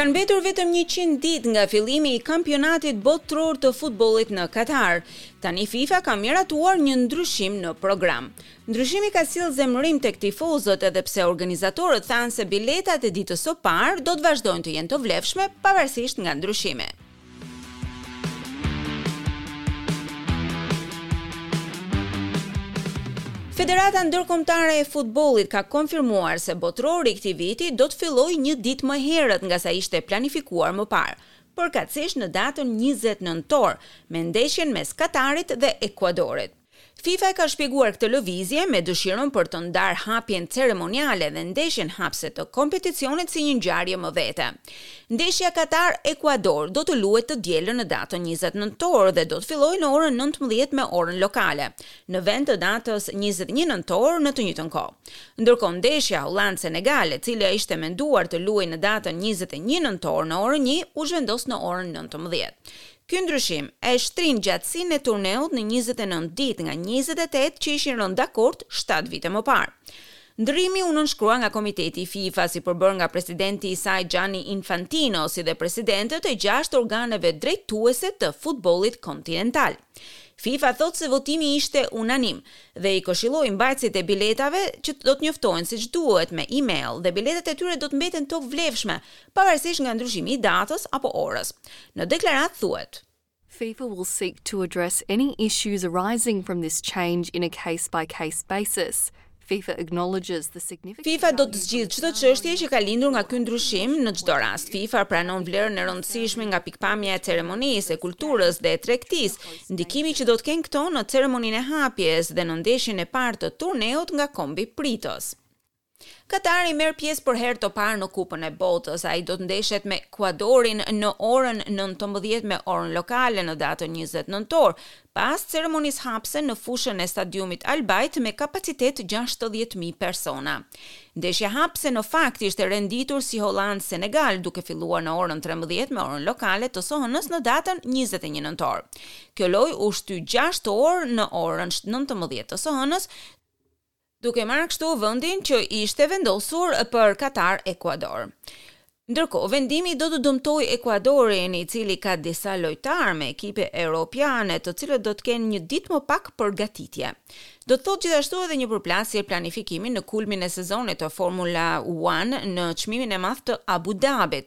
Kanë mbetur vetëm 100 ditë nga fillimi i kampionatit botëror të futbollit në Katar. Tani FIFA ka miratuar një ndryshim në program. Ndryshimi ka sjellë zemërim tek tifozët edhe pse organizatorët thanë se biletat e ditës së parë do të vazhdojnë të jenë të vlefshme pavarësisht nga ndryshimi. Federata Ndërkombëtare e Futbollit ka konfirmuar se Botërori i këtij viti do të fillojë një ditë më herët nga sa ishte planifikuar më parë, përkatësisht në datën njëzet nëntor, me ndeshjen mes Katarit dhe Ekuadorit. FIFA e ka shpjeguar këtë lëvizje me dëshirën për të ndarë hapjen ceremoniale dhe ndeshjen hapëse të kompeticionit si një ngjarje më vete. Ndeshja Katar-Ekuador do të luhet të dielën në datën njëzet nëntor dhe do të fillojë në orën nëntëmbëdhjetë me orën lokale, në vend të datës njëzet e një nëntor në të njëjtën kohë. Ndërkohë ndeshja Hollandë-Senegal, e cilja ishte menduar të luhej në datën njëzet e një nëntor në orën një, u zhvendos në orën nëntëmbëdhjetë. Ky ndryshim e shtrin gjatësinë e turneut në njëzet e nëntë ditë nga njëzet e tetë që ishin rënë dakord shtatë vite më parë. Ndërrimi u nënshkrua nga Komiteti i FIFA-s i përbërë nga presidenti i saj Gianni Infantino si dhe presidentët e gjashtë organeve drejtuese të futbollit kontinental. FIFA thotë se votimi ishte unanim dhe i këshilloi mbajtësit e biletave që do të njoftohen siç duhet me e-mail dhe biletat e tyre do të mbeten të vlefshme pavarësisht nga ndryshimi i datës apo orës. Në deklaratë thuhet. FIFA will seek to address any issues arising from this change in a case by case basis. FIFA acknowledges the significant FIFA do të zgjidhë çdo çështje që ka lindur nga ky ndryshim në çdo rast. FIFA pranon vlerën e rëndësishme nga pikëpamja e ceremonisë, e kulturës dhe e tregtisë, ndikimi që do të kenë këto në ceremoninë e hapjes dhe në ndeshjen e parë të turneut nga kombi pritës. Katari merr pjesë për herë të parë në Kupën e Botës. Ai do të ndeshet me Ekuadorin në orën nëntëmbëdhjetë me orën lokale në datën njëzet nëntor, pas ceremonisë hapëse në fushën e stadiumit Al Bayt me kapacitet gjashtëdhjetë mijë persona. Ndeshja hapëse në fakt ishte renditur si Holandë-Senegal, duke filluar në orën trembëdhjetë me orën lokale të së hënës në datën njëzet e një nëntor. Kjo lojë u shty gjashtë orë në orën nëntëmbëdhjetë të së hënës, duke marrë kështu vendin që ishte vendosur për Katar Ekuador. Ndërkohë, vendimi do të dëmtojë Ekuadorin, i cili ka disa lojtarë me ekipe europiane, të cilët do të kenë një ditë më pak përgatitje. Do të thotë gjithashtu edhe një përplasje planifikimi në kulmin e sezonit të Formula One në çmimin e madh të Abu Dhabit.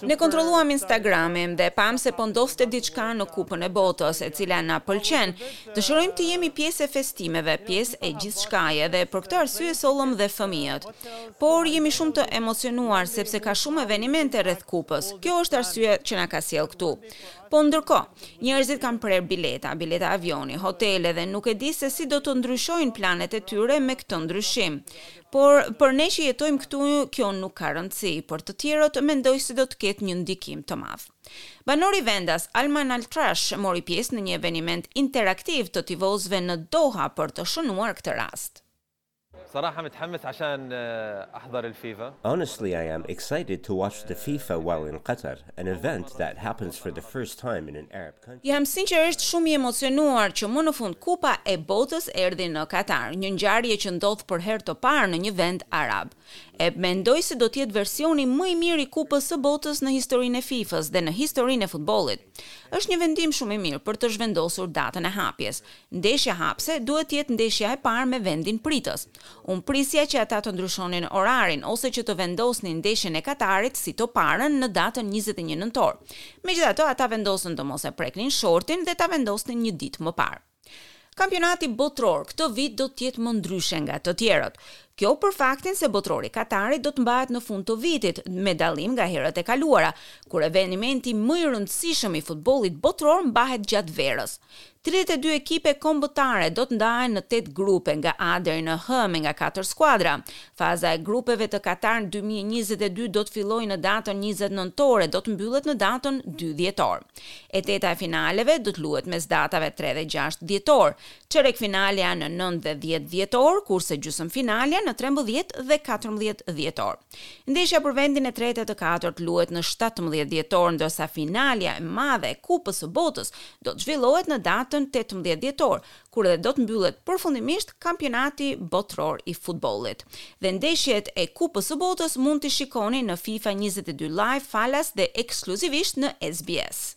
Ne kontrolluam Instagramin dhe pamë se po ndodhte diçka në Kupën e Botës, e cila na pëlqen. Dëshirojmë të jemi pjesë e festimeve, pjesë e gjithçkaje dhe për këtë arsye sollëm dhe fëmijët. Por jemi shumë të emocionuar sepse ka shumë evenimente rreth Kupës. Kjo është arsyeja që na ka sjellë këtu. Po ndërkohë, njerëzit kanë prerë bileta, bileta avioni, hotele dhe nuk e di se si do të ndryshojnë planet e tyre me këtë ndryshim. Por, për ne që jetojmë këtu, kjo nuk ka rëndësi, për të tjerët, mendoj se do të ketë një ndikim të madh. Banori vendas, Alman Altrash, mori pjesë në një eveniment interaktiv të tifozëve në Doha për të shënuar këtë rast. Honestly I am excited to watch the FIFA while in Qatar, an event that happens for the first time in an Arab country. Jam sinqerisht shumë i emocionuar që më në fund Kupa e Botës erdhi në Katar, një ngjarje që ndodh për herë të parë në një vend arab. E mendoj se do të jetë versioni më i mirë i Kupës së Botës në historinë e FIFA-s dhe në historinë e futbollit. Është një vendim shumë i mirë për të zhvendosur datën e hapjes. Ndeshja hapëse duhet të jetë ndeshja e parë me vendin pritës. Unë prisja që ata të ndryshonin orarin ose që të vendosnin ndeshjen e Katarit si të parën në datën njëzet e një nëntor. Megjithatë, ata vendosën të mos e preknin shortin dhe ta vendosnin një ditë më parë. Kampionati Botëror këtë vit do të jetë më ndryshe nga të tjerët. Kjo për faktin se Botërori i Katarit do të mbahet në fund të vitit, me dallim nga herët e kaluara, kur evenimenti më i rëndësishëm i futbollit botëror mbahet gjatë verës. Tridhjetë e dy ekipe kombëtare do të ndahen në tetë grupe, nga A deri në H me nga katër skuadra. Faza e grupeve të Katar dy mijë e njëzet e dy do të fillojë në datën njëzet nëntor e do të mbyllet në datën dy dhjetor. E teta e finaleve do të luhet mes datave tre dhe gjashtë dhjetor, çerekfinalja në nëntë dhe dhjetë dhjetor, kurse gjysëmfinalja në trembëdhjetë dhe katërmbëdhjetë dhjetor. Ndeshja për vendin e tretë e të katërt luhet në shtatëmbëdhjetë dhjetor, ndërsa finalja e madhe e Kupës së Botës do të zhvillohet në datën tetëmbëdhjetë dhjetor, kur edhe do të mbyllet përfundimisht Kampionati Botëror i Futbollit. Dhe ndeshjet e Kupës së Botës mund t'i shikoni në FIFA njëzet e dy Live falas dhe ekskluzivisht në SBS.